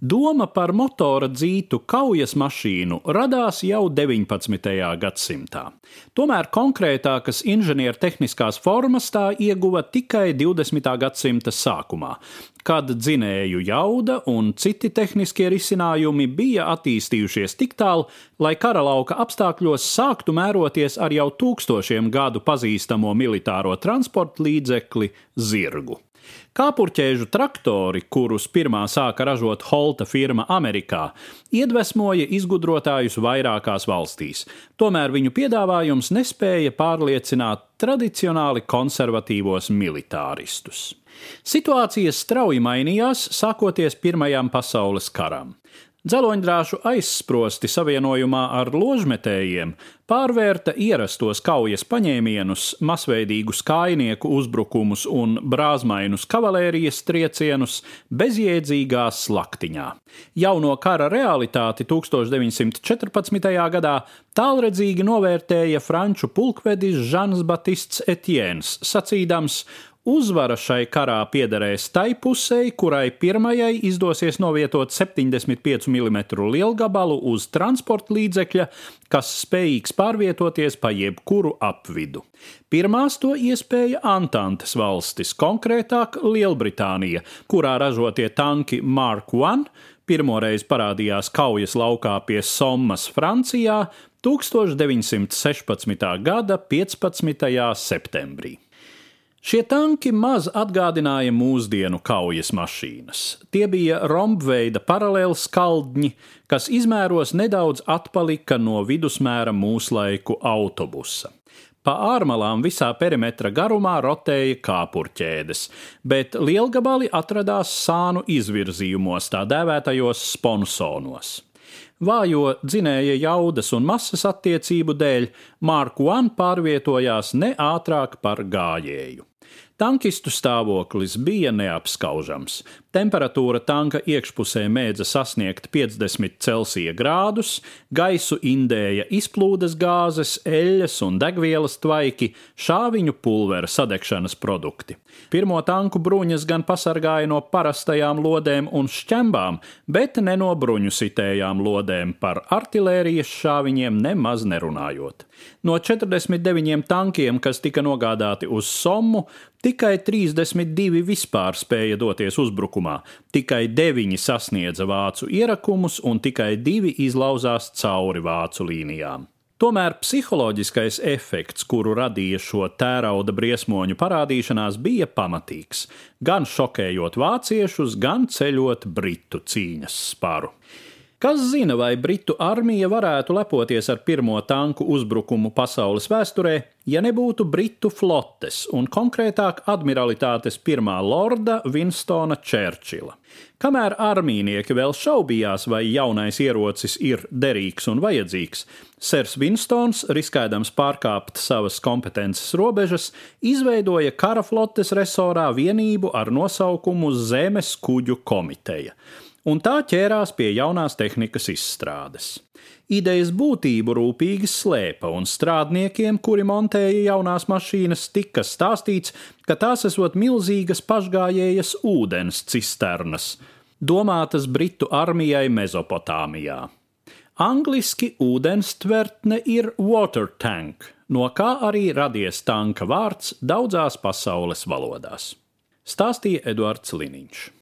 Doma par motora dzītu kaujas mašīnu radās jau 19. gadsimtā. Tomēr konkrētākas inženiertehniskās formas tā ieguva tikai 20. gadsimta sākumā, kad dzinēju jauda un citi tehniskie risinājumi bija attīstījušies tik tālu, lai kara lauka apstākļos sāktu mēroties ar jau tūkstošiem gadu pazīstamo militāro transporta līdzekli zirgu. Kāpurķēžu traktori, kurus pirmā sāka ražot Holta firma Amerikā, iedvesmoja izgudrotājus vairākās valstīs. Tomēr viņu piedāvājums nespēja pārliecināt tradicionāli konservatīvos militāristus. Situācija strauji mainījās, sākoties Pirmajam pasaules karam. Dzeloņdrāšu aizsprosti savienojumā ar ložmetējiem pārvērta ierastos kaujas paņēmienus, masveidīgus kājnieku uzbrukumus un brāzmainus kavalērijas triecienus bezjēdzīgā slaktiņā. Jauno kara realitāti 1914. gadā tālredzīgi novērtēja franču pulkvedis Žans Batists Etiens, sacīdams: Uzvara šai karā piederēs tai pusei, kurai pirmajai izdosies novietot 75 mm lielgabalu uz transporta līdzekļa, kas spējīgs pārvietoties pa jebkuru apvidu. Pirmās to iespēja Antantes valstis, konkrētāk Lielbritānija, kurā ražotie tanki Mark I pirmoreiz parādījās kaujas laukā pie Sommas, Francijā 1916. gada 15. septembrī. Šie tanki maz atgādināja mūsdienu kaujas mašīnas. Tie bija rombveida paralēli skaldņi, kas izmēros nedaudz atpalika no vidusmēra mūslaiku autobusa. Pa ārmalām visā perimetra garumā rotēja kāpurķēdes, bet lielgabali atradās sānu izvirzījumos, tā dēvētajos sponsonos. Vājo dzinēja jaudas un masas attiecību dēļ Marku One pārvietojās ne ātrāk par gājēju. Tankistu stāvoklis bija neapskaužams. Temperatūra tanka iekšpusē mēdza sasniegt 50 Celsija grādus, gaisu indēja izplūdes gāzes, eļļas un degvielas tvaiki, šāviņu pulvera sadegšanas produkti. Pirmo tanku bruņas gan pasargāja no parastajām lodēm un šķembām, bet ne no bruņu sitējām lodēm, par artilērijas šāviņiem nemaz nerunājot. No 49 tankiem, kas tika nogādāti uz Sommu, tikai 32 vispār spēja doties uzbrukumā, tikai 9 sasniedza vācu ierakumus un tikai 2 izlauzās cauri vācu līnijām. Tomēr psiholoģiskais efekts, kuru radīja šo tērauda briesmoņu parādīšanās, bija pamatīgs, gan šokējot vāciešus, gan ceļot britu cīņas sparu. Kas zina, vai Britu armija varētu lepoties ar pirmo tanku uzbrukumu pasaules vēsturē, ja nebūtu Britu flotes un konkrētāk admiralitātes pirmā lorda Winstona Čērčila. Kamēr armīnieki vēl šaubījās, vai jaunais ierocis ir derīgs un vajadzīgs, Sers Winstons, riskēdams pārkāpt savas kompetences robežas, izveidoja kara flotes resorā vienību ar nosaukumu Zemes kuģu komiteja un tā ķērās pie jaunās tehnikas izstrādes. Idejas būtību rūpīgi slēpa, un strādniekiem, kuri montēja jaunās mašīnas, tika stāstīts, ka tās esot milzīgas pašgājējas ūdens cisternas, domātas Britu armijai Mezopotāmijā. Angliski ūdenstvertne ir water tank, no kā arī radies tanka vārds daudzās pasaules valodās. Stāstīja Eduards Liniņš.